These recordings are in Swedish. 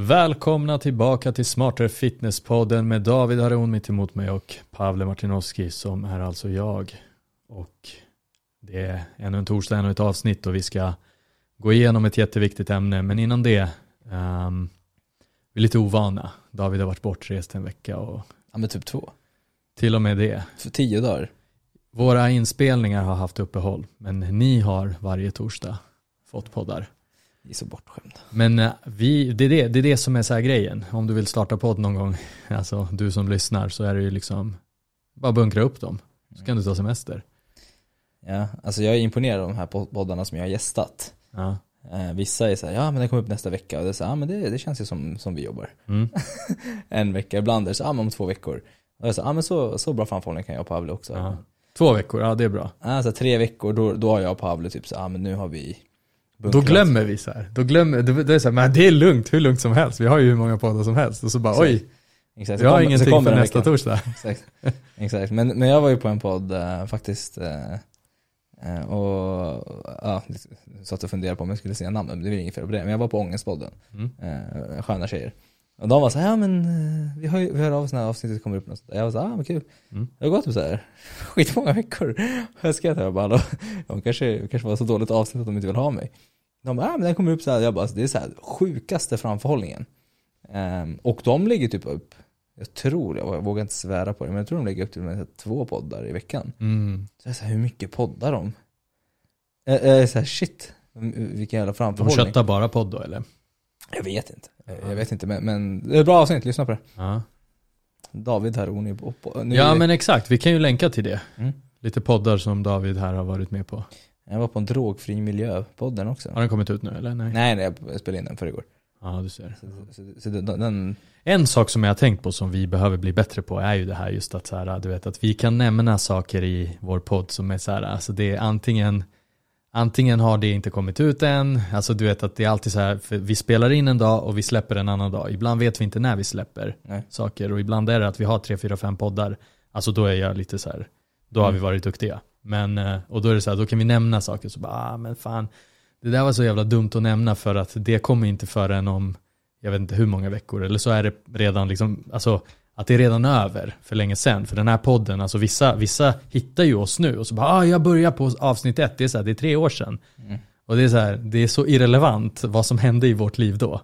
Välkomna tillbaka till Smartare Fitness-podden med David Haron mitt emot mig och Pavle Martinovski som är alltså jag. Och det är ännu en torsdag, ännu ett avsnitt och vi ska gå igenom ett jätteviktigt ämne. Men innan det, um, vi är lite ovana. David har varit bortrest en vecka och Ja men typ två. till och med det. För tio dagar. Våra inspelningar har haft uppehåll, men ni har varje torsdag fått poddar. Är så bortskämda. Men eh, vi, det, är det, det är det som är så här grejen. Om du vill starta podd någon gång, alltså du som lyssnar, så är det ju liksom bara bunkra upp dem. Så kan du ta semester. Ja, alltså jag är imponerad av de här poddarna som jag har gästat. Ja. Eh, vissa är så här, ja men den kommer upp nästa vecka. Och det är så här, ja men det, det känns ju som, som vi jobbar. Mm. en vecka, ibland är det så, ja men om två veckor. Och jag så, ja men så, så bra framförhållning kan jag och Pavle också. Ja. Två veckor, ja det är bra. Alltså tre veckor, då, då har jag och Pavle typ så, ja men nu har vi Då bunkrat. glömmer vi så här. Då glömmer, då, då är det så här, men det är lugnt, hur lugnt som helst. Vi har ju hur många poddar som helst. Och så bara, oj, Exakt, så vi har ingenting för nästa veckan. torsdag. Exakt. Exakt. Men, men jag var ju på en podd eh, faktiskt eh, och ja, satt och funderade på om jag skulle säga namnet, men det är inget fel på det. Men jag var på Ångestpodden, Mm. Sköna tjejer. Och de var så här, ja men eh, vi, ju, vi hör av oss när avsnittet kommer upp. Och sånt jag var så här, ja men kul. Mm. Det har gått typ så här skitmånga veckor. Och jag skrev till dem bara, "Hallå, de kanske, kanske var så dåligt avsnitt att de inte vill ha mig. De bara, ja men den kommer upp så här. Jag bara, det är så här sjukaste framförhållningen. Ehm, och de lägger typ upp, jag tror, jag vågar inte svära på det, men jag tror de lägger upp till och med två poddar i veckan. Mm. Så jag är så här, hur mycket poddar de? Jag jag är så här, shit, vilken jävla De framförhållning. köttar bara podd då eller? Jag vet inte. Jag vet inte, men, men det är ett bra avsnitt, lyssna på det. Ja, David här, hon är på, på nu ja men exakt, vi kan ju länka till det. Mm. Lite poddar som David här har varit med på. Jag var på en drogfri miljö-podden också. Har den kommit ut nu eller? Nej. Nej, nej, jag spelade in den för igår. Ja, du ser. Så, så, så den, En sak som jag har tänkt på som vi behöver bli bättre på är ju det här just att så här, du vet att vi kan nämna saker i vår podd som är så här, alltså det är antingen Antingen har det inte kommit ut än, alltså du vet att det är alltid så här, för vi spelar in en dag och vi släpper en annan dag. Ibland vet vi inte när vi släpper Nej. saker och ibland är det att vi har tre, fyra, fem poddar. Alltså då är jag lite så här, då har Mm. vi varit duktiga. Men, eh, och då är det så här, då kan vi nämna saker så bara, ah, men fan, det där var så jävla dumt att nämna för att det kommer inte förrän om, jag vet inte hur många veckor, eller så är det redan liksom, alltså att det är redan över för länge sedan. För den här podden, alltså vissa, vissa hittar ju oss nu och så bara, ah, jag börjar på avsnitt ett, det är så här, det är tre år sedan. Mm. Och det är så här, det är så irrelevant vad som hände i vårt liv då.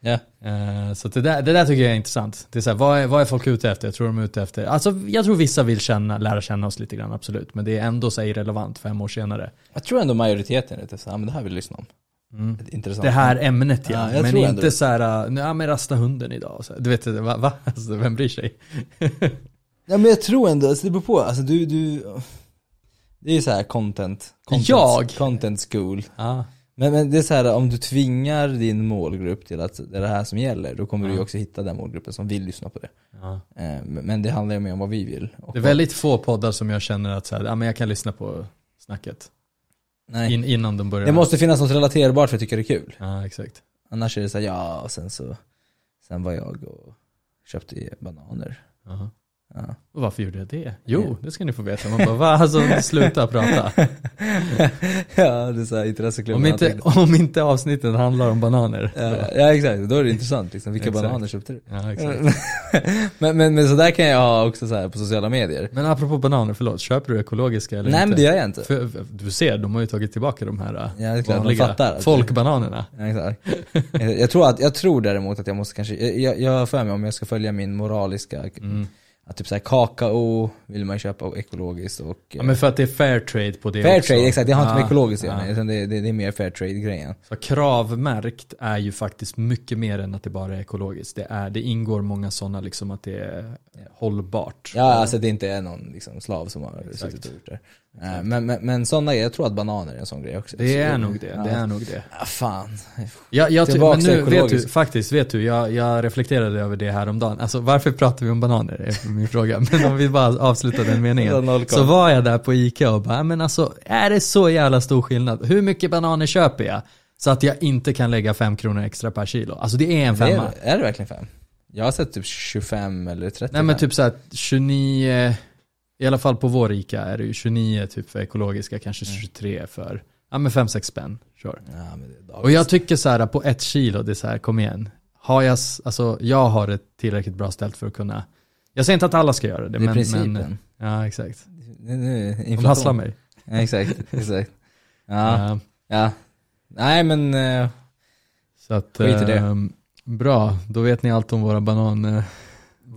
ja. Eh, Så det, där, det där tycker jag är intressant. Det är så här, vad, är, vad är folk ute efter? Jag tror de är ute efter, alltså jag tror vissa vill känna, lära känna oss lite grann, absolut. Men det är ändå så irrelevant fem år senare. Jag tror ändå majoriteten är lite så här, men det här vill jag lyssna om. Mm. Intressant. Det här ämnet ja, Ja, men inte det. så här, "Nu, ja men rasta hunden idag. Så, här. du vet, va? va? Alltså, vem bryr sig? Ja men jag tror ändå, alltså det beror på, alltså du, du Det är ju så här content, content Jag? Content school Ja, men, men det är så här om du tvingar din målgrupp till att det är det här som gäller, då kommer du ju Ja. också hitta den målgruppen som vill lyssna på det. Eh, Men det handlar ju mer om vad vi vill Det är väldigt få poddar som jag känner att så här, ja, men jag kan lyssna på snacket. Nej, In, innan de börjar. det måste finnas något relaterbart för att tycka det är kul Ja, exakt. Annars är det så här, ja och sen så Sen var jag och köpte bananer Jaha. Ja. Och varför gjorde jag det? Jo, det ska ni få veta. Man bara, va? Alltså, sluta prata. ja, det är såhär intresseklubb Om inte, om inte avsnittet handlar om bananer. ja, ja exakt, då är det intressant liksom, vilka Exakt. bananer köpte du? Ja, exakt. men, men, men så där kan jag ha också så här på sociala medier. Men apropå bananer, förlåt. Köper du ekologiska eller Nej inte? men det gör jag inte. För, du ser, de har ju tagit tillbaka de här Ja, det klart, vanliga fattar att- folkbananerna. Ja, exakt. jag, tror att, jag tror däremot att jag måste kanske, jag, jag, jag för mig om jag ska följa min moraliska, Mm. Att typ såhär kakao vill man köpa ekologiskt och Ja, men för att det är fair trade på det Fair också. trade, exakt, det har inte med Ja, ekologiskt att göra, utan det, det, det är mer fair trade grejen. Så kravmärkt är ju faktiskt mycket mer än att det bara är ekologiskt. Det, är, det ingår många sådana liksom att det är hållbart. Ja, alltså det inte är någon liksom, slav som har suttit och gjort det. Eh, Men, men, men sådana grejer, jag tror att bananer är en sån grej också. Det är nog det, ja. det är nog det. Ja, fan. Jag, jag, men nu, vet du, faktiskt, vet du, jag, jag reflekterade över det här om dagen. Alltså varför pratar vi om bananer? är min fråga. Men om vi bara avslutar den meningen. Så var jag där på Ica och bara, men alltså är det så jävla stor skillnad? Hur mycket bananer köper jag? Så att jag inte kan lägga fem kronor extra per kilo. Alltså det är en Det femma. är, är det verkligen fem? Jag har sett typ 25 eller 30 Nej men typ såhär 29, i alla fall på vår Ica är det ju 29 typ för ekologiska, kanske Mm. 23 för, ja men 5-6 spänn, sure. Ja, det Och jag tycker så här på ett kilo, det är så här, kom igen. har jag, alltså jag har ett tillräckligt bra ställt för att kunna, jag säger inte att alla ska göra det, Det är men, principen. men ja exakt. Det- det är De hasslar mig. Ja, exakt, exakt. Ja, Ja, ja. Nej men, eh, så att, Skit i det. ehm, bra, då vet ni allt om våra banan.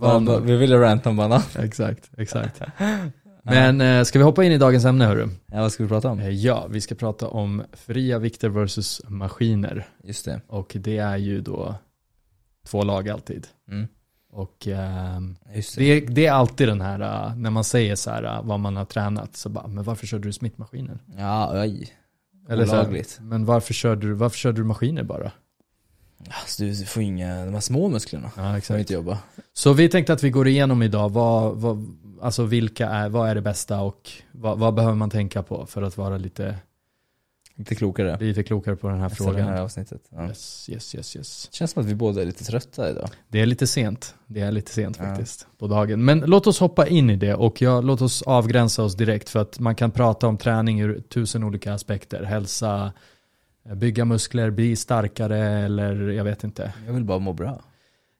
Eh, vad, vi ville ranta om banan. Exakt, exakt. Men eh, ska vi hoppa in i dagens ämne hörru? Ja, vad ska vi prata om? Eh, Ja, vi ska prata om fria vikter versus maskiner. Just det. Och det är ju då två lag alltid. Mm. Och Just det. det, det är alltid den här, eh, när man säger så här eh, vad man har tränat, så bara, men varför körde du smittmaskinen? Ja, oj. Eller så här, Olagligt. men varför körde, du, varför körde du maskiner bara? Alltså, du får inga, de här små musklerna. Ja, exakt. inte jobba. Så vi tänkte att vi går igenom idag, vad, vad, alltså vilka är, vad är det bästa och vad, vad behöver man tänka på för att vara lite, Lite klokare. lite klokare på den här Efter frågan? det här avsnittet. Ja. Yes, yes, yes, yes. Känns som att vi båda är lite trötta idag. Det är lite sent. Det är lite sent Ja. faktiskt på dagen. Men låt oss hoppa in i det och jag, låt oss avgränsa oss direkt för att man kan prata om träning ur tusen olika aspekter. Hälsa, bygga muskler, bli starkare eller jag vet inte. Jag vill bara må bra.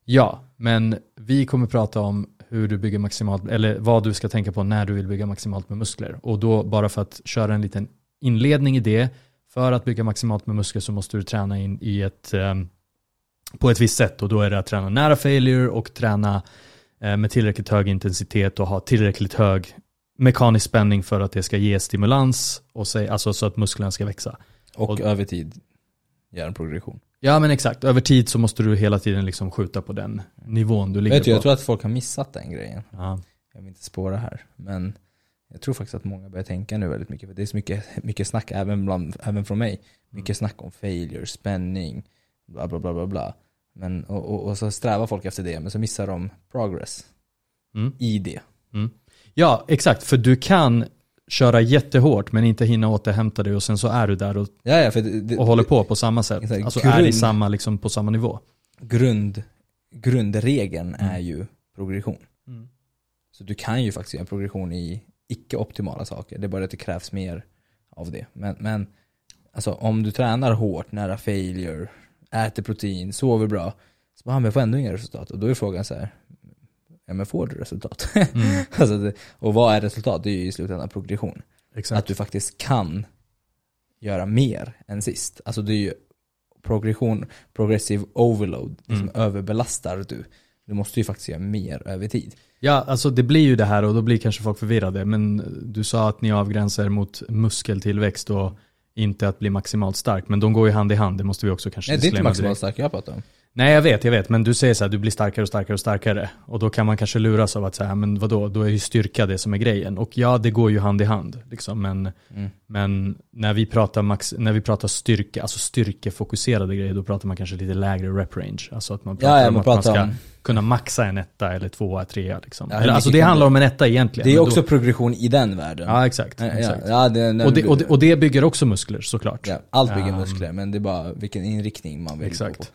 Ja, men vi kommer prata om hur du bygger maximalt, eller vad du ska tänka på när du vill bygga maximalt med muskler. Och då bara för att köra en liten inledning i det, för att bygga maximalt med muskler så måste du träna in i ett, ehm, på ett visst sätt. Och då är det att träna nära failure och träna eh, med tillräckligt hög intensitet och ha tillräckligt hög mekanisk spänning för att det ska ge stimulans, och se, alltså så att musklerna ska växa. Och, Och- över tid göra en progression. Ja men exakt, över tid så måste du hela tiden liksom skjuta på den nivån du ligger Vet du, på. jag tror att folk har missat den grejen. ja. Jag vill inte spåra här. Men jag tror faktiskt att många börjar tänka nu väldigt mycket. För det är så mycket, mycket snack även, bland, även från mig. Mycket snack om failure, spänning, bla bla bla bla bla. Men, och, och, och så strävar folk efter det, men så missar de progress Mm. i det. Ja, exakt. För du kan köra jättehårt men inte hinna återhämta dig och sen så är du där och, Ja, ja, för det, det, och håller på på samma sätt. Exakt. Alltså är i Grund- samma, liksom, på samma nivå. grund, grundregeln Mm. är ju progression. Så du kan ju faktiskt göra en progression i icke-optimala saker. Det är bara att det krävs mer av det. Men, men alltså, om du tränar hårt, nära failure, äter protein, sover bra, så bara, "Ah, men jag får ändå inga resultat. Och då är frågan så här, ja men får du resultat? Mm. alltså det, och vad är resultat? Det är ju i slutändan progression. Att Exakt. du faktiskt kan göra mer än sist. Alltså det är ju progression, progressive overload, liksom Mm. överbelastar du. Du måste ju faktiskt göra mer över tid. Ja, alltså det blir ju det här och då blir kanske folk förvirrade. Men du sa att ni avgränsar mot muskeltillväxt och inte att bli maximalt stark. Men de går ju hand i hand, det måste vi också kanske Nej det är inte maximalt direkt. stark jag pratar om. Nej jag vet, jag vet. Men du säger så här, du blir starkare och starkare och starkare. Och då kan man kanske luras av att säga, men vadå, då är ju styrka det som är grejen. Och ja, det går ju hand i hand. Liksom. Men, Mm. men när, vi pratar max, när vi pratar styrka, alltså styrkefokuserade grejer, då pratar man kanske lite lägre rep range. Alltså att man pratar Ja, ja om man att man ska om, kunna maxa en etta eller tvåa, trea. Liksom. Ja, eller, alltså det handlar om en etta egentligen. det är också Då, progression i den världen. ja, exakt. Ja, ja, exakt. ja, det, när Och, det, och, det, bygger- och det bygger också muskler såklart. allt bygger Um, muskler, men det är bara vilken inriktning man vill Exakt. gå på.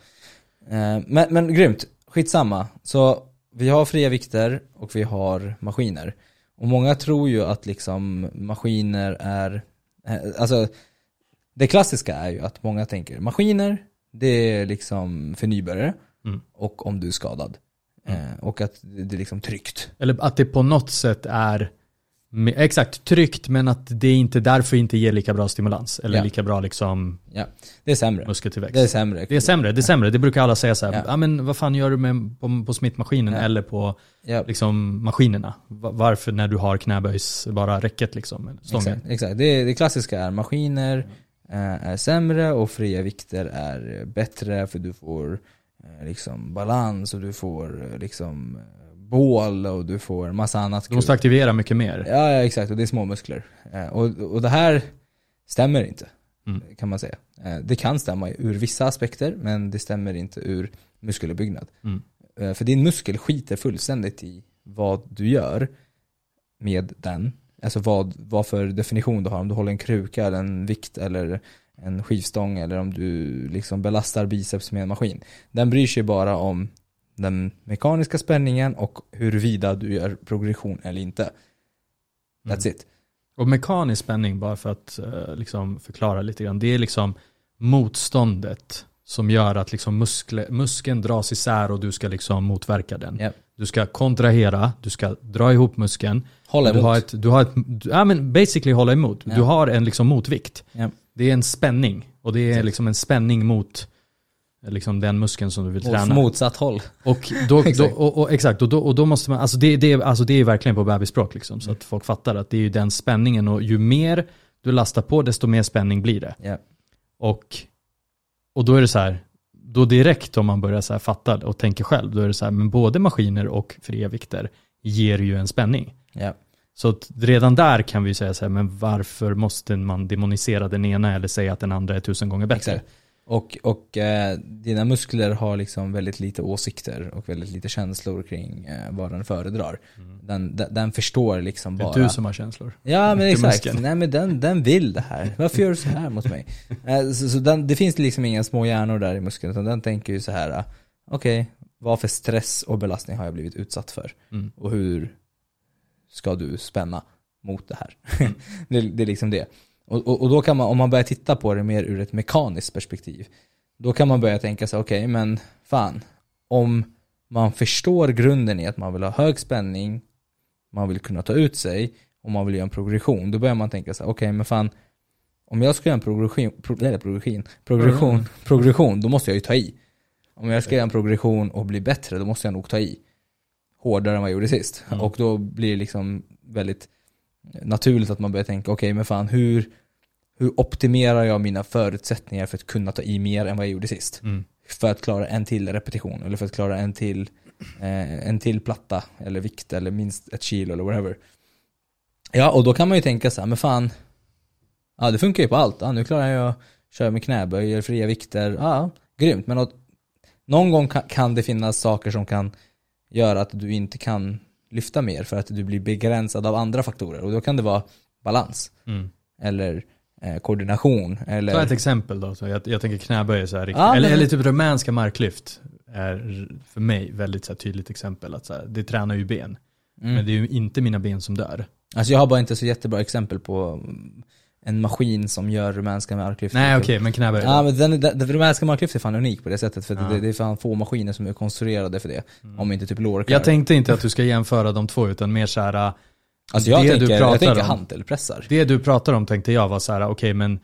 Eh, Men, men grymt, skitsamma. Så vi har fria vikter och vi har maskiner. Och många tror ju att liksom maskiner är, eh, alltså det klassiska är ju att många tänker maskiner, det är liksom för nybörjare Mm. och om du är skadad. Mm. Eh, Och att det det är liksom tryggt. Eller att det på något sätt är med- exakt tryggt men att det inte därför inte ger lika bra stimulans. Eller Ja. lika bra liksom Det är sämre. muskeltillväxt. Det är sämre. Det är sämre, det är sämre. Det brukar alla säga så här. Ja. Ja. men vad fan gör du med, på, på smittmaskinen Ja. eller på Ja, liksom, maskinerna? Va- Varför när du har knäböjs, bara räcket liksom? Stången. exakt. exakt. Det, det klassiska är maskiner eh, är sämre och fria vikter är bättre för du får eh, liksom balans och du får eh, liksom bål och du får massa annat Du måste aktivera mycket mer. Ja, ja exakt och det är små muskler. Eh, och, och det här stämmer inte Mm. kan man säga. Eh, det kan stämma ur vissa aspekter men det stämmer inte ur muskeluppbyggnad. Mm. Eh, för din muskel skiter fullständigt i vad du gör med den. Alltså vad, vad för definition du har. Om du håller en kruka eller en vikt eller en skivstång eller om du liksom belastar biceps med en maskin. Den bryr sig bara om den mekaniska spänningen och huruvida du gör progression eller inte. That's Mm. it. Och mekanisk spänning, bara för att eh, liksom förklara lite grann, det är liksom motståndet som gör att liksom muskle, muskeln dras isär och du ska liksom motverka den. Ja. Du ska kontrahera, du ska dra ihop muskeln. Hålla Du emot. har ett, du har ett, du- ja men basically hålla emot. Ja. Du har en liksom motvikt. Ja. Det är en spänning. Och det är liksom en spänning mot liksom den muskeln som du vill Åt träna. motsatt håll. Och då, då, Exakt. och, och, exakt, och då, och då måste man, alltså det, det, är- alltså det är verkligen på bebisspråk liksom, så att folk fattar att det är ju den spänningen och ju mer du lastar på desto mer spänning blir det. Ja. Och, och då är det så här, då direkt om man börjar så här fatta och tänker själv, då är det så här, men både maskiner och fria vikter ger ju en spänning. Ja. Så redan där kan vi säga så här, men varför måste man demonisera den ena eller säga att den andra är tusen gånger bättre? Exakt. Och, och eh, dina muskler har liksom väldigt lite åsikter och väldigt lite känslor kring eh, vad den föredrar. Den, den, den förstår liksom Det bara. är du som har känslor. Ja men exakt. muskeln. Nej men den, den vill det här. Varför gör du så här mot mig? Eh, Så, så den, det finns liksom inga små hjärnor där i muskeln utan den tänker ju så här. ah, Okej, vad för stress och belastning har jag blivit utsatt för? Mm. Och hur ska du spänna mot det här? Mm. det, det är liksom det. Och, och, och då kan man, om man börjar titta på det mer ur ett mekaniskt perspektiv, då kan man börja tänka sig, okej men fan, om man förstår grunden i att man vill ha hög spänning, man vill kunna ta ut sig och man vill göra en progression, då börjar man tänka så här, okej men fan, om jag ska göra en progression, pro, eller progression, progression, progression, då måste jag ju ta i. Om jag ska göra en progression och bli bättre, då måste jag nog ta i hårdare än vad jag gjorde sist. Mm. Och då blir det liksom väldigt naturligt att man börjar tänka, okej men fan hur, hur optimerar jag mina förutsättningar för att kunna ta i mer än vad jag gjorde sist? Mm. För att klara en till repetition, eller för att klara en till, eh, en till platta, eller vikt, eller minst ett kilo eller whatever. Ja, och då kan man ju tänka så här, men fan, ja det funkar ju på allt. Ja, nu klarar jag att köra med knäböj, fria vikter, ja, grymt. Men att, någon gång kan, det finnas saker som kan göra att du inte kan lyfta mer för att du blir begränsad av andra faktorer. Och då kan det vara balans, Mm. eller koordination, eller... Ta ett exempel då. Så jag, jag tänker knäböj är så här riktigt. Ja, eller, men- eller typ rumänska marklyft är för mig väldigt så tydligt exempel. Att så här, det tränar ju ben. Mm. Men det är ju inte mina ben som dör. Alltså jag har bara inte så jättebra exempel på mm, en maskin som gör rumänska marklyft. Nej okej, men knäböj. Ja men den, den, den rumänska marklyft är fan unik på det sättet för Ja. det, det är fan få maskiner som är konstruerade för det. Om inte typ lårkar. jag tänkte inte att du ska jämföra de två utan mer så här. Alltså jag det du tänker, pratar jag tänker om. hantelpressar. Det du pratar om tänkte jag var så här, okej men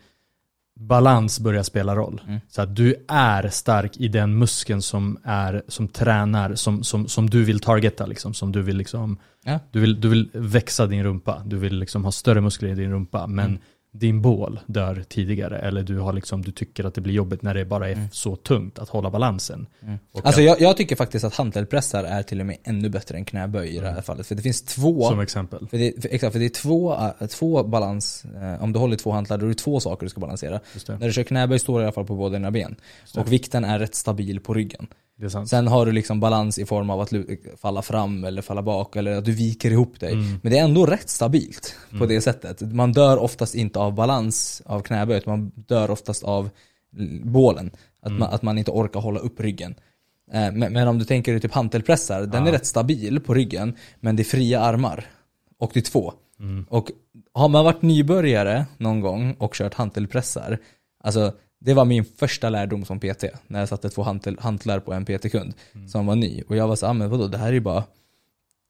balans börjar spela roll. Mm. Så att du är stark i den muskeln som är, som tränar, som, som, som du vill targeta liksom, som du vill liksom, Ja. du vill, du vill växa din rumpa, du vill liksom ha större muskler i din rumpa, men Mm. Din bål dör tidigare, eller du har liksom, du tycker att det blir jobbigt när det bara är Mm. så tungt att hålla balansen. Mm. Alltså jag, jag tycker faktiskt att hantelpressar är till och med ännu bättre än knäböj i det här fallet. För det finns två som exempel. För det, för, exakt, för det är två, äh, två balans, eh, om du håller två hantlar då är det två saker du ska balansera. När du kör knäböj står du i alla fall på båda dina ben. Och vikten är rätt stabil på ryggen. Sen har du liksom balans i form av att falla fram eller falla bak eller att du viker ihop dig. Mm. Men det är ändå rätt stabilt på det sättet. Man dör oftast inte av balans av knäböj, utan man dör oftast av bålen. Att, Mm. man, att man inte orkar hålla upp ryggen. Eh, Men, men om du tänker dig typ hantelpressar, den Ja. är rätt stabil på ryggen, men det är fria armar. Och det är två. Mm. Och har man varit nybörjare någon gång och kört hantelpressar, alltså det var min första lärdom som PT, när jag satte två hantel, hantlar på en PT-kund som var ny. Och jag var så ah, men vadå, det här är ju bara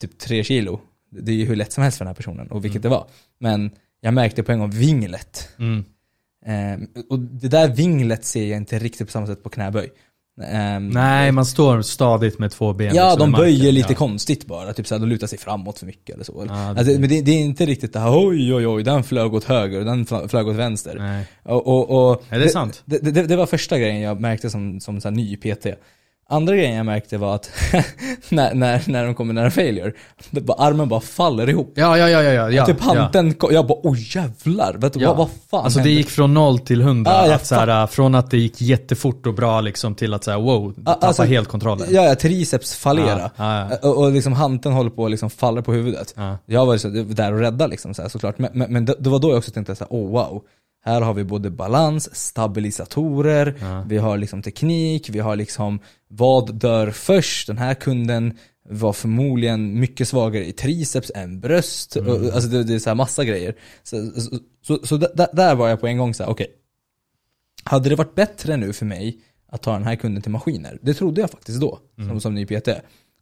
typ tre kilo. Det är ju hur lätt som helst för den här personen, och vilket det var. Men jag märkte på en gång vinglet. Mm. Ehm, och det där vinglet ser jag inte riktigt på samma sätt på knäböj. Ehm, Nej, man står stadigt med två ben. Ja, de marken. böjer lite Ja. konstigt bara. Typ såhär, de lutar sig framåt för mycket eller så. Ja, det- alltså, men det, det är inte riktigt det här oj oj oj, den flög åt höger och den fl- flög åt vänster. Nej. Och, och, och, Är det sant? Det, det, det var första grejen jag märkte som, som så ny PT. Andra grejen jag märkte var att när, när, när de kommer nära failure, det bara, armen bara faller ihop. Ja, ja, ja, ja, ja. ja typ ja. hanteln, ko- jag bara oj jävlar, vet du, Ja. vad, vad fan Alltså det hände? gick från noll till hundra. Ja, jag att så här, från att det gick jättefort och bra liksom till att säga wow, du Ja, tappar alltså, helt kontrollen. Ja, ja, triceps fallera. Ja, ja, Och, och liksom hanteln håller på att liksom falla på huvudet. ja. Jag var så, där och rädda liksom så här, såklart. Men, men, men det, det var då jag också tänkte så här, oh wow. Här har vi både balans, stabilisatorer, Ja. vi har liksom teknik, vi har liksom vad dör först? Den här kunden var förmodligen mycket svagare i triceps än bröst. Och, alltså det, det är så här massa grejer. Så, så, så, så där, där var jag på en gång så här, okej. Hade det varit bättre nu för mig att ta den här kunden till maskiner. Det trodde jag faktiskt då, som, som ny PT.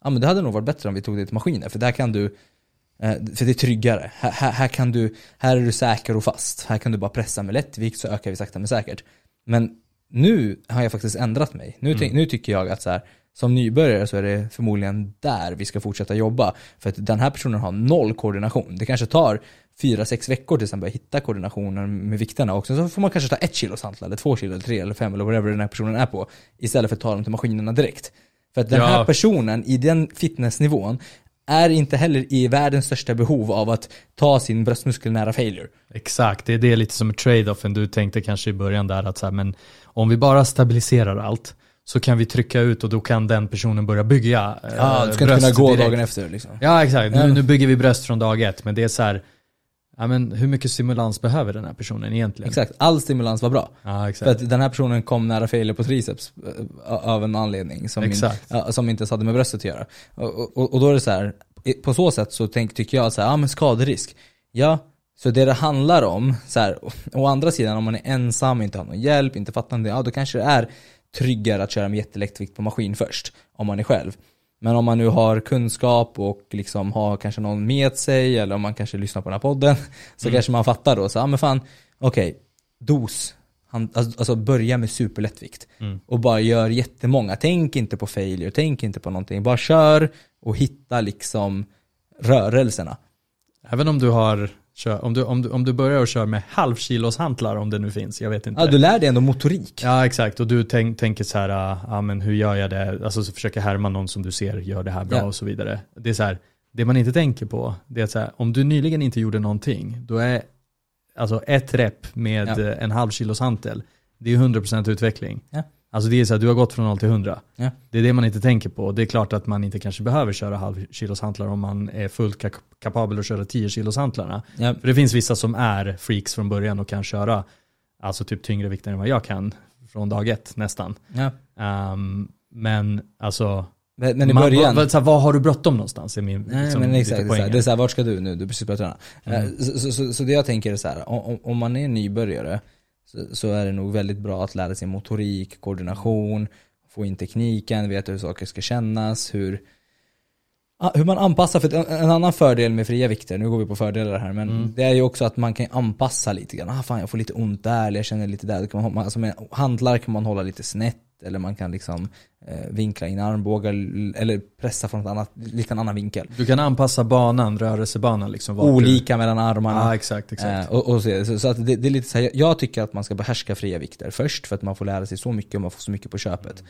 Ja men det hade nog varit bättre om vi tog det till maskiner, för där kan du för det är tryggare. Här, här, här, kan du, här är du säker och fast. Här kan du bara pressa med lättvikt så ökar vi sakta men säkert. Men nu har jag faktiskt ändrat mig. Nu, tänk, nu tycker jag att så här, som nybörjare så är det förmodligen där vi ska fortsätta jobba. För att den här personen har noll koordination. Det kanske tar fyra, sex veckor tills han börjar hitta koordinationen med vikterna. Och sen så får man kanske ta ett kilos hantlar, eller två kilo, eller tre, eller fem, eller whatever den här personen är på. Istället för att ta dem till maskinerna direkt. För att den Ja. här personen i den fitnessnivån är inte heller i världens största behov av att ta sin bröstmuskel nära failure. Exakt, det är det lite som en trade-offen du tänkte kanske i början där att så här, men om vi bara stabiliserar allt så kan vi trycka ut och då kan den personen börja bygga eh, Ja, du ska inte kunna gå direkt. dagen efter liksom. Ja exakt, nu, nu bygger vi bröst från dag ett men det är så här, ja men hur mycket stimulans behöver den här personen egentligen? Exakt, all stimulans var bra. Ja För att den här personen kom nära failure på triceps eh, av en anledning som, in, som inte ens hade med bröstet att göra. Och, och, och då är det så här, på så sätt så tänk, tycker jag så här, ja men skaderisk. Ja, så det det handlar om, så här, å, andra sidan om man är ensam, inte har någon hjälp, inte fattar det, ja då kanske det är tryggare att köra med jättelättvikt på maskin först, om man är själv. Men om man nu har kunskap och liksom har kanske någon med sig, eller om man kanske lyssnar på den här podden, så kanske man fattar då, så ja men fan, okej, dos. Han, alltså, alltså börja med superlättvikt. Och bara gör jättemånga. Tänk inte på failure, tänk inte på någonting. Bara kör och hitta liksom rörelserna. Även om du har, kör, om, du, om, du, om du börjar och kör med halvkilos hantlar om det nu finns, jag vet inte. Ja, du lär dig ändå motorik. Ja exakt, och du tänk, tänker så här, ah, ja men hur gör jag det? Alltså så försöker härma någon som du ser gör det här bra Ja. och så vidare. Det är så här, det man inte tänker på, det är att så här, om du nyligen inte gjorde någonting, då är alltså ett rep med Ja. en halv kilos hantel, det är 100% utveckling. Ja. Alltså det är så här, du har gått från 0 till 100. Ja. Det är det man inte tänker på. Det är klart att man inte kanske behöver köra halv kilos hantlar om man är fullt ka- kapabel att köra 10 kilos hantlarna. Ja. För det finns vissa som är freaks från början och kan köra alltså typ tyngre vikter än vad jag kan från dag ett nästan. Ja. Ehm, men alltså, Men, men i man, början, vad, så här, vad har du bråttom någonstans? Är min, Nej liksom, men exakt, det är, det är så här, vart ska du nu? Du är precis börjat träna. Mm. Eh, Så, så, så, det jag tänker är så här, om, om- om man är nybörjare så, så är det nog väldigt bra att lära sig motorik, koordination, få in tekniken, veta hur saker ska kännas, hur, ah, hur man anpassar, för en, annan fördel med fria vikter, nu går vi på fördelar här, men Mm. det är ju också att man kan anpassa lite grann. Ah, fan jag får lite ont där, eller jag känner lite där. Kan man, alltså med handlar kan man hålla lite snett, eller man kan liksom eh, vinkla in armbågar, eller pressa från ett annat, lite en annan vinkel. Du kan anpassa banan, rörelsebanan liksom. Olika mellan Du, armarna. ja exakt, exakt. Eh, och, och så, så, så att det, det är lite så här, jag tycker att man ska behärska fria vikter först för att man får lära sig så mycket och man får så mycket på köpet.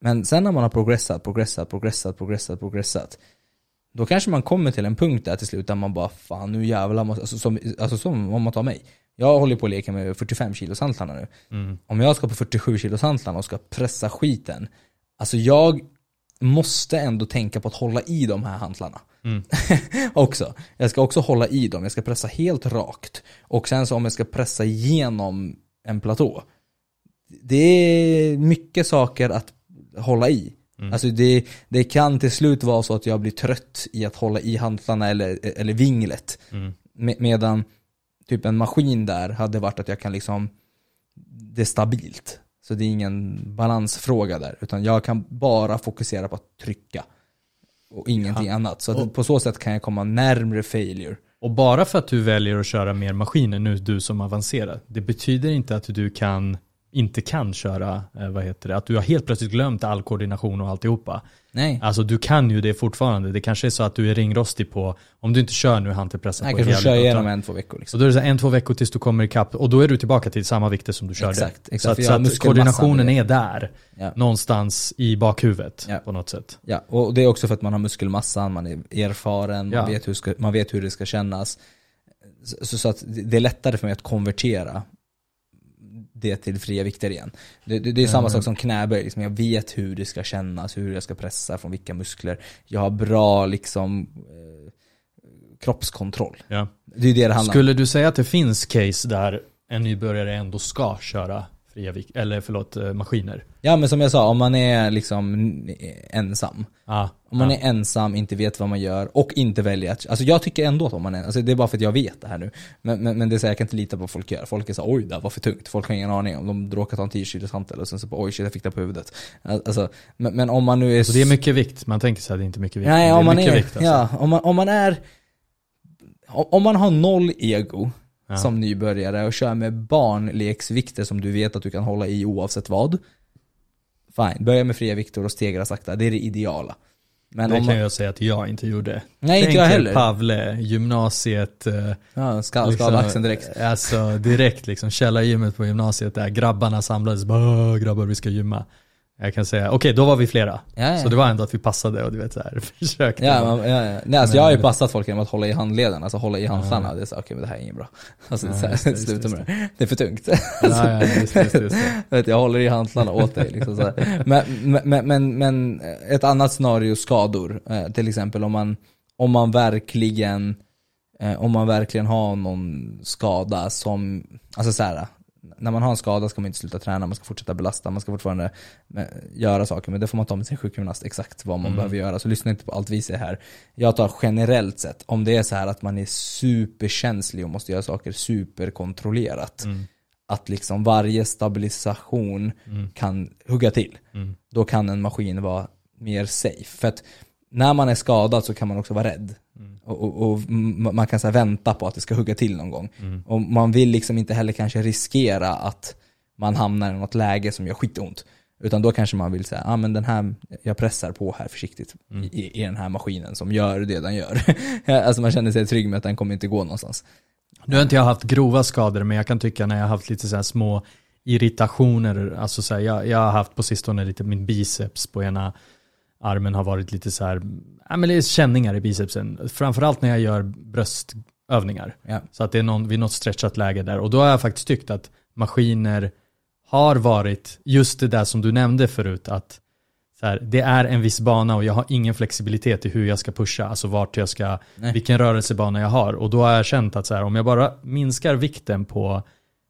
Men sen när man har progressat, progressat, progressat, progressat, progressat Då kanske man kommer till en punkt där till slut där man bara fan nu jävlar måste, alltså, som, alltså som om man tar mig Jag håller på att leka med 45 kilos hantlarna nu Mm. Om jag ska på 47 kilos hantlarna och ska pressa skiten Alltså jag måste ändå tänka på att hålla i de här hantlarna Mm. också. Jag ska också hålla i dem, jag ska pressa helt rakt. Och sen så om jag ska pressa igenom en platå. Det är mycket saker att hålla i. Mm. Alltså det, det kan till slut vara så att jag blir trött i att hålla i hantlarna eller, eller vinglet. Mm. Me- medan typ en maskin där hade varit att jag kan liksom, det är stabilt. Så det är ingen balansfråga där, utan jag kan bara fokusera på att trycka. Och ingenting annat. Så Och- på så sätt kan jag komma närmre failure. Och bara för att du väljer att köra mer maskiner nu, du som avancerar, det betyder inte att du kan, inte kan köra, eh, vad heter det, att du har helt plötsligt glömt all koordination och alltihopa. Nej. Alltså du kan ju det fortfarande. Det kanske är så att du är ringrostig på, om du inte kör nu hantelpressen på kanske ett kör igenom en, två veckor liksom. Så då är det så här en, två veckor tills du kommer ikapp och då är du tillbaka till samma vikter som du körde. Exakt, exakt, så att, så att koordinationen är där, Ja. någonstans i bakhuvudet Ja. på något sätt. Ja, och det är också för att man har muskelmassan, man är erfaren, Ja. man, vet hur ska, man vet hur det ska kännas. Så, så att det är lättare för mig att konvertera det till fria vikter igen. Det, det, det är samma Mm. sak som knäböj, liksom jag vet hur det ska kännas, hur jag ska pressa, från vilka muskler. Jag har bra liksom eh, kroppskontroll. Ja. Det är det det handlar. Skulle du säga att det finns case där en nybörjare ändå ska köra fria eller förlåt, eh, maskiner? Ja men som jag sa, om man är liksom ensam. Ja. Om man ja. är ensam, inte vet vad man gör och inte väljer att, alltså jag tycker ändå att om man är, alltså det är bara för att jag vet det här nu. Men, men, men det är så här, jag kan inte lita på vad folk gör. Folk är så oj det var för tungt. Folk har ingen aning om, de råkar ta en 10 kilos hantel och sen så bara, oj shit jag fick det på huvudet. Alltså, men, men om man nu är... Så det är mycket vikt, man tänker så här, det är inte mycket vikt. Nej, om man är, vikt alltså. ja, om man, om man är, om man har noll ego Ja. som nybörjare och kör med barnleksvikter som du vet att du kan hålla i oavsett vad. Fine, börja med fria vikter och stegra sakta, det är det ideala. Men det kan man, jag säga att jag inte gjorde. nej inte Tänk jag er heller. Pavle, gymnasiet. eh, Ja, ska, liksom, axeln direkt. Alltså direkt liksom, källargymmet på gymnasiet där grabbarna samlades, bara "Åh, grabbar vi ska gymma. Jag kan säga, okej då var vi flera. Ja, ja. Så det var ändå att vi passade och du vet så här, försökte. Ja, man, ja, ja. Nej, alltså Men- jag har ju passat folk genom att hålla i handleden, alltså hålla i handlarna. Det är så, okej men det här är inget bra. Alltså, det är så här, sluta med det. Det är för tungt. ja, just, just, just. Vet, jag håller i hantlarna åt dig. Liksom, så. Men, men, men, men ett annat scenario, skador. Eh, till exempel om man, om man verkligen eh, om man verkligen har någon skada som, alltså så här, när man har en skada ska man inte sluta träna, man ska fortsätta belasta, man ska fortfarande eh, göra saker, men det får man ta med sin sjukgymnast exakt vad man Mm. behöver göra. Så lyssna inte på allt vi säger här. Jag tar generellt sett, om det är så här att man är superkänslig och måste göra saker superkontrollerat, Mm, att liksom varje stabilisation mm, kan hugga till. mm, Då kan en maskin vara mer safe. För att när man är skadad så kan man också vara rädd. Och, och, man kan så vänta på att det ska hugga till någon gång. mm. Och man vill liksom inte heller kanske riskera att man hamnar i något läge som gör skitont. Utan då kanske man vill säga, ah, men den här, jag pressar på här försiktigt Mm. i, i den här maskinen som gör det den gör. alltså man känner sig trygg med att den kommer inte gå någonstans. Nu har inte jag haft grova skador, men jag kan tycka när jag har haft lite så små irritationer, alltså så här, jag, jag har haft på sistone lite, min biceps på ena armen har varit lite så här, ja men det är känningar i bicepsen. Framförallt när jag gör bröstövningar. Ja. Så att det är någon, vid något stretchat läge där. Och då har jag faktiskt tyckt att maskiner har varit just det där som du nämnde förut, att så här, det är en viss bana och jag har ingen flexibilitet i hur jag ska pusha, alltså vart jag ska, Nej. vilken rörelsebana jag har. Och då har jag känt att så här, om jag bara minskar vikten på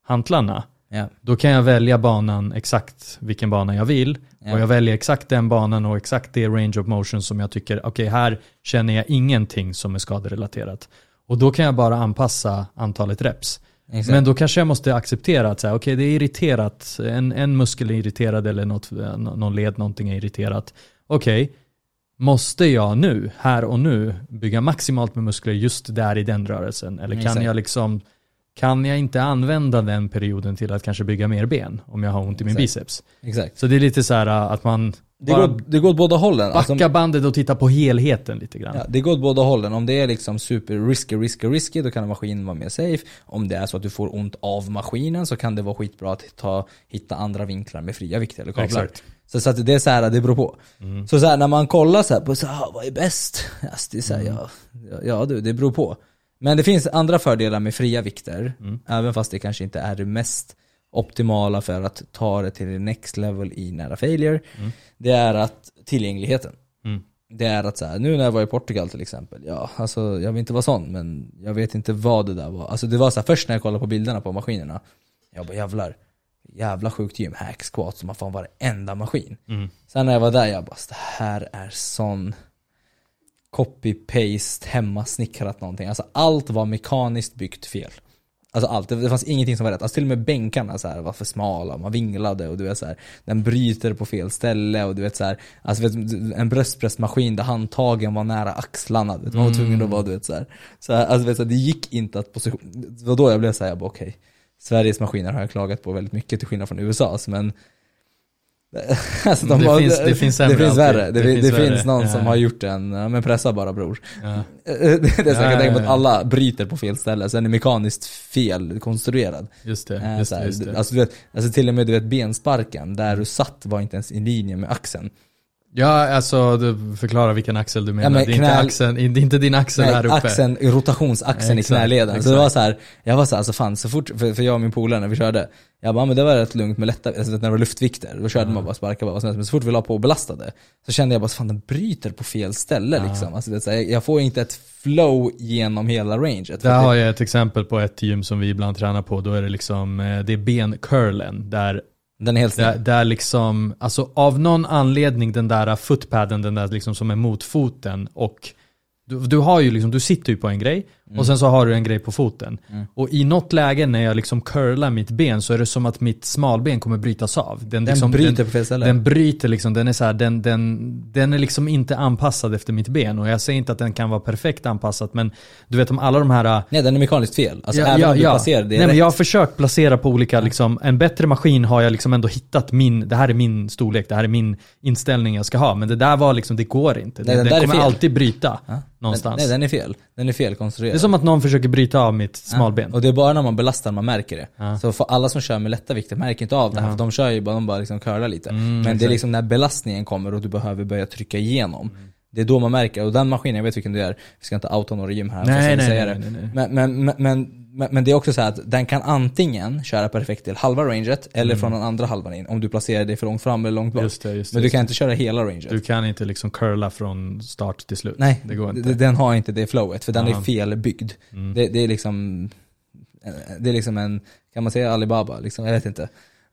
hantlarna, Ja. då kan jag välja banan exakt vilken bana jag vill. Ja. Och jag väljer exakt den banan och exakt det range of motion som jag tycker, okej här känner jag ingenting som är skaderelaterat. Och då kan jag bara anpassa antalet reps. Exakt. Men då kanske jag måste acceptera att okej det är irriterat, en, en muskel är irriterad eller något, någon led, någonting är irriterat. Okej, måste jag nu, här och nu, bygga maximalt med muskler just där i den rörelsen? Eller kan Exakt. jag liksom, kan jag inte använda den perioden till att kanske bygga mer ben om jag har ont i min Exakt. biceps? Exakt. Så det är lite så här att man Det går, det går åt båda hållen. Alltså, backar bandet och tittar på helheten lite grann. Ja, det går åt båda hållen. Om det är liksom super risky, risky, risky, då kan maskinen vara mer safe. Om det är så att du får ont av maskinen så kan det vara skitbra att ta, hitta andra vinklar med fria vikter eller kablar. Exakt. Så, så att det är så här, det beror på. Mm. Så, så här, när man kollar så här på så här, ah, vad är bäst? Alltså, det är så här, ja, ja, ja du, det beror på. Men det finns andra fördelar med fria vikter, Mm. även fast det kanske inte är det mest optimala för att ta det till next level i nära failure. Mm. Det är att tillgängligheten Mm. det är att så här, nu när jag var i Portugal till exempel, ja alltså jag vill inte vara sån men jag vet inte vad det där var. Alltså det var så här, först när jag kollade på bilderna på maskinerna, jag bara jävlar, jävla sjukt gym, hack squat som har fan varenda maskin. Mm. Sen när jag var där, jag bara, det här är sån copy-paste, hemmasnickrat någonting. Alltså allt var mekaniskt byggt fel. Alltså allt, det fanns ingenting som var rätt. Alltså till och med bänkarna så här var för smala, man vinglade och du vet så här, den bryter på fel ställe och du vet så här, alltså vet, en bröstpressmaskin där handtagen var nära axlarna, vet, man var tvungen att vara du vet så här. Så här, alltså vet, så här, det gick inte att position, det var då jag blev så här, jag bara okej, Sveriges maskiner har jag klagat på väldigt mycket till skillnad från USAs men alltså, Det har- finns- det finns sämre det finns värre. Det, Det det, finns finns, värre. någon Ja. som har gjort en, ja, men pressa bara bror. Ja. det är så jag Ja, kan tänka på att alla bryter på fel ställe, sen är mekaniskt fel konstruerad. Just det, Eh, just det, just det. Alltså, vet, alltså till och med du vet bensparken, där du satt var inte ens i linje med axeln. Ja, alltså du förklarar vilken axel du menar. men det, är inte knä- axeln, det är inte din axel Nej, här uppe. axeln, rotationsaxeln i Exakt, knäleden. Så exakt. det var så här, jag var så här, alltså fan så fort, för, för jag och min polare när vi körde, jag bara, men det var rätt lugnt med lätta, alltså, när det var luftvikter, då körde man bara, sparkade bara. Men så fort vi la på och belastade, så kände jag bara, fan den bryter på fel ställe liksom. Alltså, det så här, jag får inte ett flow genom hela ranget. Där har jag ett exempel på ett gym som vi ibland tränar på. Då är det liksom, eh, det är bencurlen. Där den är helt Där, där liksom, alltså av någon anledning den där footpaden, den där liksom som är mot foten och du, du har ju liksom, du sitter ju på en grej och sen så har du en grej på foten. Mm. Och i något läge när jag liksom curlar mitt ben så är det som att mitt smalben kommer brytas av. Den, Den liksom, bryter den, på fel ställe. den bryter liksom, den är så här, den, den, den är liksom inte anpassad efter mitt ben. Och jag säger inte att den kan vara perfekt anpassad men du vet om alla de här Nej, den är mekaniskt fel. Alltså Ja, även ja, om du ja. placerar det Nej, men jag har försökt placera på olika, liksom, en bättre maskin har jag liksom ändå hittat min, det här är min storlek, det här är min inställning jag ska ha. Men det där var liksom, det går inte. Nej, den den kommer alltid bryta någonstans. Nej, den är fel. Den är fel det konstruerad. Är som att någon försöker bryta av mitt smalben. Och det är bara när man belastar man märker det. Så för alla som kör med lätta vikter märker inte av det här, för de kör ju bara, de bara liksom curlar lite. Mm, Men det är liksom när belastningen kommer och du behöver börja trycka igenom. Det är då man märker, och den maskinen, jag vet vilken det är, vi ska inte outa några gym här, nej, nej, nej, det. nej, nej. Men, men, men, men, men, men det är också så här att den kan antingen köra perfekt till halva ranget, eller från den andra halvan in, om du placerar dig för långt fram eller långt bak. Mm. Just det, just det. Men du kan inte köra hela ranget. Du kan inte liksom curla från start till slut. Nej, det går inte. den har inte det flowet, för den Ja. är felbyggd. Mm. Det, det är liksom Det är liksom en, kan man säga Alibaba liksom? Jag vet inte.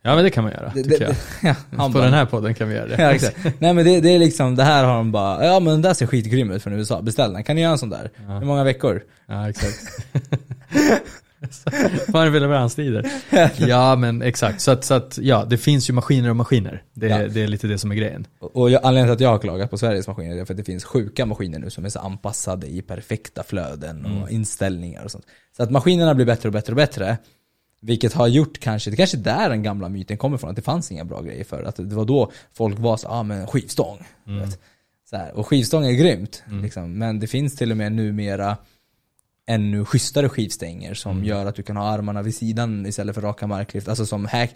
Ja men det kan man göra, Det, tycker det, jag. ja, han På bara- den här podden kan vi göra det. Ja exakt. Nej men det, det är liksom, det här har de bara, ja men den där ser skitgrym ut från USA, beställ den. Kan ni göra en sån där? Ja. Hur många veckor? Ja, exakt. Fan vill leveranstider. Ja men exakt, så att, så att ja, det finns ju maskiner och maskiner. Det, Ja. det är lite det som är grejen. Och och jag, anledningen till att jag har klagat på Sveriges maskiner är för att det finns sjuka maskiner nu som är så anpassade i perfekta flöden och Mm. inställningar och sånt. Så att maskinerna blir bättre och bättre och bättre. Vilket har gjort kanske, det kanske är där den gamla myten kommer från, att det fanns inga bra grejer för Att det var då folk var så, ja ah, men skivstång. Mm. Så här. Och skivstång är grymt, liksom. men det finns till och med numera ännu schysstare skivstänger som Mm. gör att du kan ha armarna vid sidan istället för raka marklyft. Alltså som hack,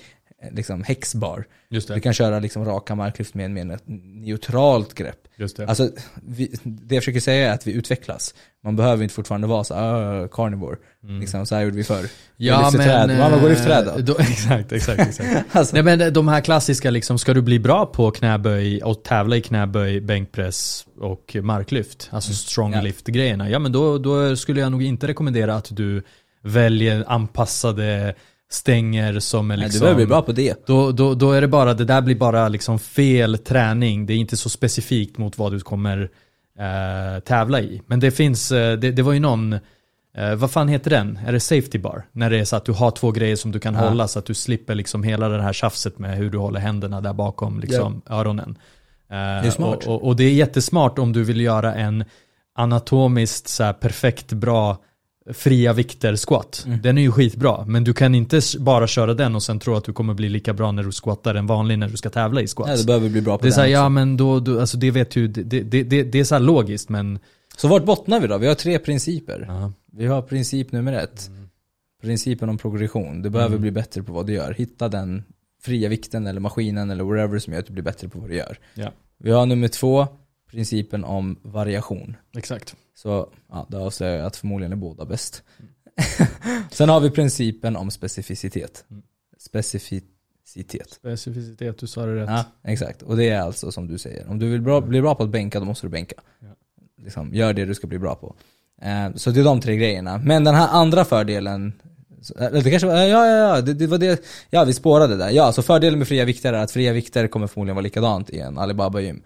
liksom hexbar. Just Du kan köra liksom raka marklyft med, med ett neutralt grepp. Just det. Alltså, vi, det jag försöker säga är att vi utvecklas. Man behöver inte fortfarande vara så "Åh, carnivore. Liksom, så här gjorde vi förr. Mm. ja lyfter men... träd. Mamma, gå och lyft träd då. eh, då. Exakt, exakt, exakt. Alltså, Nej men de här klassiska liksom, ska du bli bra på knäböj och tävla i knäböj, bänkpress och marklyft, alltså Mm. Ja. lift grejerna, ja men då, då skulle jag nog inte rekommendera att du väljer anpassade stänger som är nej, liksom du behöver bli bra på det. Då, då, då är det bara, det där blir bara liksom fel träning. Det är inte så specifikt mot vad du kommer eh, tävla i. Men det finns, eh, det, det var ju någon, eh, vad fan heter den? Är det safety bar? När det är så att du har två grejer som du kan Ja. hålla så att du slipper liksom hela det här tjafset med hur du håller händerna där bakom liksom öronen. Eh, Det är smart. Och, och, och det är jättesmart om du vill göra en anatomiskt så perfekt bra fria vikter squat. Mm. Den är ju skitbra, men du kan inte bara köra den och sen tro att du kommer bli lika bra när du squattar än vanlig när du ska tävla i squats. Nej, du behöver bli bra på det är såhär, också. ja men då, då, alltså det vet ju, det, det, det, det är så här logiskt men... Så vart bottnar vi då? Vi har tre principer. Ja. Vi har princip nummer ett. Principen om progression. Du behöver Mm. bli bättre på vad du gör. Hitta den fria vikten eller maskinen eller whatever som gör att du blir bättre på vad du gör. Ja. Vi har nummer två, principen om variation. Exakt. Så ja, det avslöjar jag att förmodligen är båda bäst. Sen har vi principen om specificitet. Mm. Specificitet. Specificitet, du sa det rätt. Ja, exakt. Och det är alltså som du säger. Om du vill bra, bli bra på att bänka, då måste du bänka. Ja. Liksom, gör det du ska bli bra på. Eh, så det är de tre grejerna. Men den här andra fördelen, eller det kanske var, ja, ja, ja, det, det var det, ja vi spårade där. Ja, så fördelen med fria vikter är att fria vikter kommer förmodligen vara likadant i en Alibaba-gym.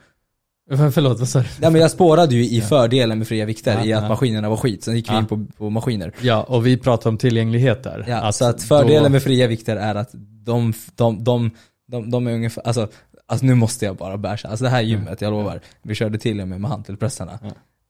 För, förlåt, vad sa du? Ja men jag spårade ju i fördelen med fria vikter, Ja, i att ja. maskinerna var skit. Sen gick vi Ja. in på, på maskiner. Ja, och vi pratar om tillgänglighet där. Ja, så att fördelen Alltså, då- med fria vikter är att de, de, de, de, de är ungefär, alltså, alltså nu måste jag bara basha. Alltså det här gymmet, jag lovar. Vi körde till och med med hantelpressarna.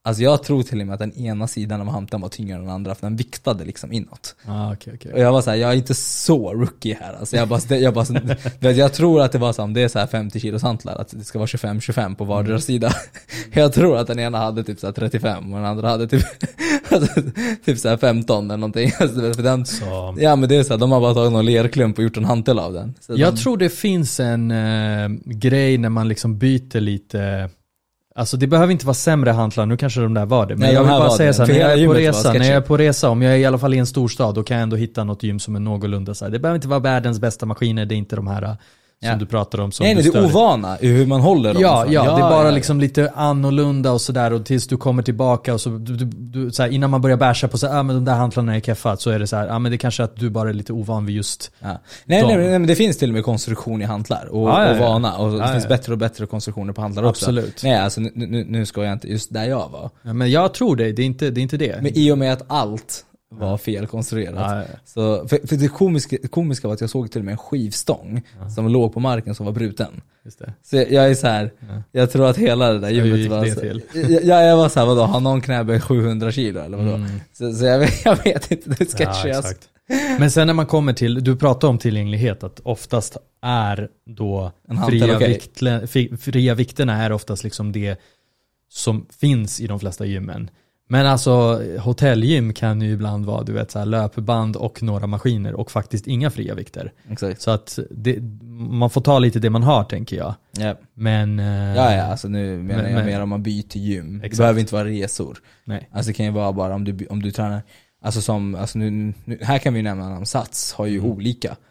Alltså jag tror till och med att den ena sidan av hanteln var tyngre än den andra, för den viktade liksom inåt. Ah, okej, okej. Och jag var såhär, jag är inte så rookie här alltså. Jag bara, jag bara, jag tror att det var så om det är så här 50 kilos hantlar, att det ska vara 25-25 på vardera Mm. sida. Jag tror att den ena hade typ så här 35 och den andra hade typ, alltså, typ så här 15 eller någonting. Alltså, för den, Så, Ja men det är så de har bara tagit någon lerklump och gjort en hantel av den. Så jag de, tror det finns en eh, grej när man liksom byter lite Alltså det behöver inte vara sämre hantlar, nu kanske de där var det. Men Nej, jag vill bara säga det. så här, För när jag, är på resa, när jag är på resa, om jag är i alla fall i en storstad, då kan jag ändå hitta något gym som är någorlunda så här. Det behöver inte vara världens bästa maskiner, det är inte de här eh, Ja. som du pratar om som nej, nej, det är dig. ovana i hur man håller dem. Ja, Fan. ja, det är bara ja, liksom lite annorlunda och sådär och tills du kommer tillbaka och så, du, du, du, så här, innan man börjar basha på så här, ah, men de där hantlarna är keffa, så är det så här, ah, men det kanske är att du bara är lite ovan vid just, Ja. Nej, De- nej, nej, men det finns till och med konstruktion i hantlar och, Ja, ja, och ja. vana. Och det Ja, finns ja. bättre och bättre konstruktioner på hantlar också. Absolut. Nej, alltså nu, nu, nu ska jag inte, just där jag var. ja, men jag tror det, det är inte det. Är inte det. Men i och med att allt var felkonstruerat. ja, ja, Så, för, för det komiska, komiska var att jag såg till och med en skivstång som låg på marken som var bruten. just det. Så jag, jag är så här, Ja. jag tror att hela det där gymmet var så, jag, jag var såhär, vadå, har någon knäböj 700 kilo eller vadå? Mm. Så, så jag, vet- jag vet inte, det är Ja, alltså. exakt. Men sen när man kommer till, du pratar om tillgänglighet, att oftast är då hantel fria, okej. viktle, fi- fria vikterna är oftast liksom det som finns i de flesta gymmen. Men alltså hotellgym kan ju ibland vara du vet så här, löpband och några maskiner och faktiskt inga fria vikter. Exakt. Så att det, man får ta lite det man har tänker jag. Ja. Men... eh, Ja, ja, alltså nu menar Men- jag men- mer om man byter gym. Det Exakt. behöver inte vara resor. Nej. Alltså det kan ju vara bara om du, om du tränar, alltså som, alltså nu, nu, här kan vi nämna om Sats har ju olika. Mm. Ja,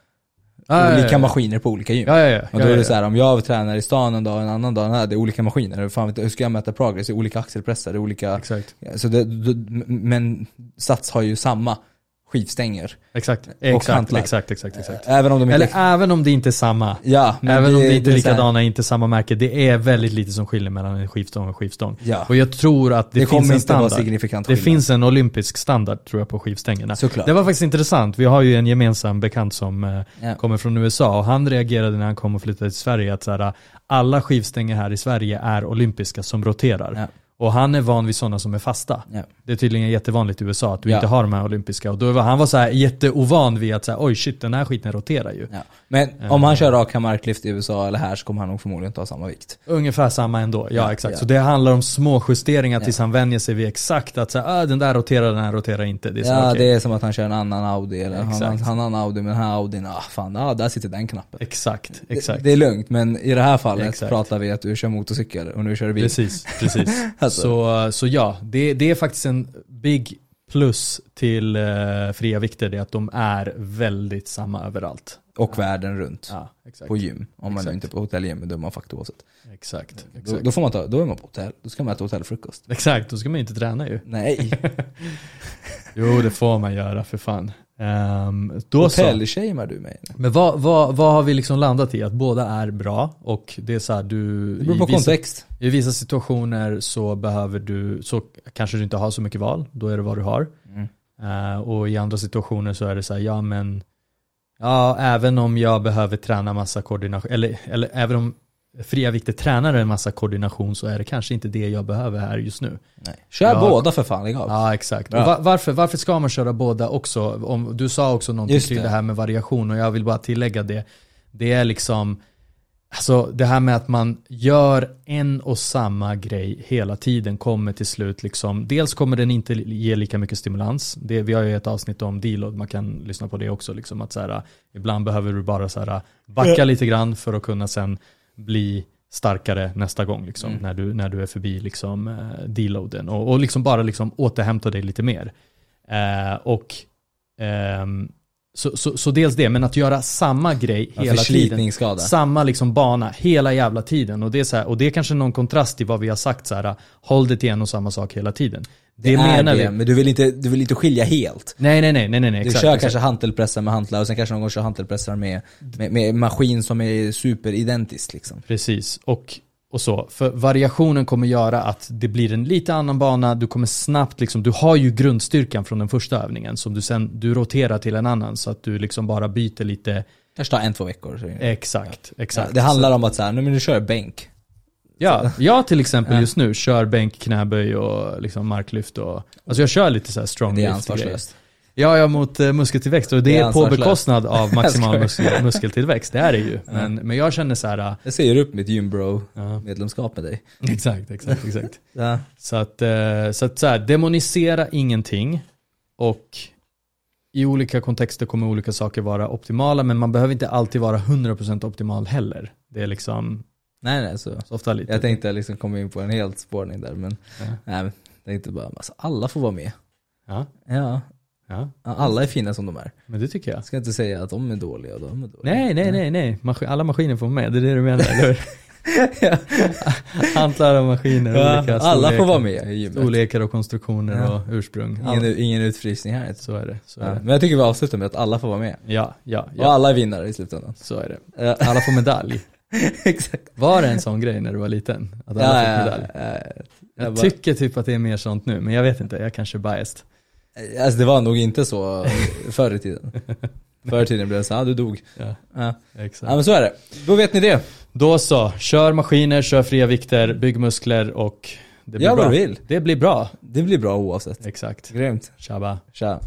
ja, olika ja. maskiner på olika gym. Ja, ja, ja. Och då ja, är ja, det så här, om jag tränar i stan en dag och en annan dag, nej, det är olika maskiner. Fan hur ska jag mäta progress? Det är olika axelpressar, det är olika... Exakt. Så det, men Sats har ju samma skivstänger. Exakt. Exakt, exakt, exakt, exakt. Även om de inte... Eller även om det inte är samma. ja, Även om det inte är så här- likadana, inte samma märke. Det är väldigt lite som skiljer mellan en skivstång och en skivstång. Ja. Och jag tror att det, Det, finns en standard. signifikant Det finns en olympisk standard tror jag på skivstängerna. Såklart. Det var faktiskt intressant. Vi har ju en gemensam bekant som eh, Ja. kommer från USA och han reagerade när han kom och flyttade till Sverige att så här, alla skivstänger här i Sverige är olympiska som roterar. Ja. Och han är van vid sådana som är fasta. Ja. Det är tydligen jättevanligt i USA att du Ja. inte har de här olympiska. Och då var han var så här jätteovan vid att här, oj shit den här skiten roterar ju. Ja. Men om han kör raka marklyft i USA eller här så kommer han nog förmodligen ta samma vikt. Ungefär samma ändå, ja, exakt. Så det handlar om små justeringar tills han vänjer sig vid exakt att säga, ah, den där roterar, den här roterar inte. Det är ja, okej. det är som att han kör en annan Audi eller Exakt. han, han har en Audi men den här Audin, ah fan, ah, där sitter den knappen. Exakt, Det, exakt. det är lugnt, men i det här fallet Exakt. pratar vi att du kör motorcykel och nu kör du bil. Precis, precis. Alltså. så, så ja, det, det är faktiskt en big plus till eh, fria vikter, det är att de är väldigt samma överallt. Och världen runt. Ja, exakt. På gym. Om man Exakt. inte är på hotellgym, då är man faktoråset. Exakt, Då, exakt. då, får man ta, då är man på hotell, då ska man äta hotellfrukost. Exakt, då ska man inte träna ju. Nej, Jo, det får man göra för fan. Um, då hotellshamear du mig? Men vad, vad, vad har vi liksom landat i? Att båda är bra och det är så här, du... Det beror på i vissa, kontext. I vissa situationer så behöver du, så kanske du inte har så mycket val, då är det vad du har. Mm. Eh, och i andra situationer så är det så här, ja men, ja även om jag behöver träna massa koordination, eller, eller även om fria vikter tränar en massa koordination så är det kanske inte det jag behöver här just nu. Nej. Kör Ja. båda för fan, lägg av. Ja exakt. Bra. Och va- varför, varför ska man köra båda också? Om, du sa också någonting Just kring det. det här med variation och jag vill bara tillägga det. Det är liksom, alltså det här med att man gör en och samma grej hela tiden kommer till slut liksom, dels kommer den inte ge lika mycket stimulans. Det, vi har ju ett avsnitt om deload, man kan lyssna på det också. Liksom, att så här, ibland behöver du bara så här, backa lite grann för att kunna sen bli starkare nästa gång liksom, Mm. när, du, när du är förbi liksom, eh, deloaden och, och liksom bara liksom återhämta dig lite mer. Eh, och ehm, så, så, så dels det, men att göra samma grej Ja, hela tiden. Samma liksom bana hela jävla tiden. Och det är, så här, och det är kanske någon kontrast till vad vi har sagt så här, håll det till en och samma sak hela tiden. Det, Det, menar det, vi. men du vill, inte, du vill inte skilja helt. Nej, nej, nej, nej, nej, nej Du exakt. kör exakt. kanske hantelpressar med hantlar och sen kanske någon gång kör hantelpressar med, med, med maskin som är superidentisk liksom. Precis, och, och så. För variationen kommer göra att det blir en lite annan bana, du kommer snabbt liksom, du har ju grundstyrkan från den första övningen som du sen, du roterar till en annan så att du liksom bara byter lite, Kanske tar en, två veckor. Exakt, exakt. Det handlar om att så här, nu men du kör bänk. Ja, jag till exempel Ja. just nu kör bänk, knäböj och liksom marklyft och, alltså jag kör lite så här strong Det är ansvarslöst. Ja, ja mot eh, muskeltillväxt och det, Det är är på bekostnad av maximal muskel, muskeltillväxt, det är det ju. Men, men jag känner så här, Jag säger upp mitt gymbro ja, medlemskap med dig. exakt, exakt, exakt. Ja. Så att, eh, så att så här, demonisera ingenting och i olika kontexter kommer olika saker vara optimala men man behöver inte alltid vara 100% optimal heller. Det är liksom Nej nej, så. så ofta lite. Jag tänkte liksom komma in på en helt spårning där men, Ja. nej jag tänkte bara, alltså, alla får vara med. Ja, Ja. Ja, Alla är fina som de är. men det tycker jag. Jag ska inte säga att de är dåliga och de är dåliga. Nej, nej, nej, nej. Maskin, alla maskiner får vara med, det är det du menar, eller hur? Ja. Hantlar och maskiner, Ja, olika alla får vara med i gymmet. Storlekar och konstruktioner Ja. och ursprung. Ingen, ingen utfrysning här. Så är det. Så är Ja. det. Men jag tycker vi avslutar med att alla får vara med. Ja, ja, Och ja. alla är vinnare i slutändan. Så är det. Alla får medalj. Exakt. Var det en sån grej när du var liten? Att alla fick medalj? ja, ja. Jag, Jag bara- tycker typ att det är mer sånt nu, men jag vet inte, jag kanske är biased. Alltså det var nog inte så förr i tiden. Förr i tiden blev det så, ah, du dog. Ja, Ja. exakt. ja men så är det. Då vet ni det. Då så, kör maskiner, kör fria vikter, bygg muskler och det blir Gör bra. vad du vill. Det blir bra. Det blir bra oavsett. Exakt. Grymt. Tjaba. Tja.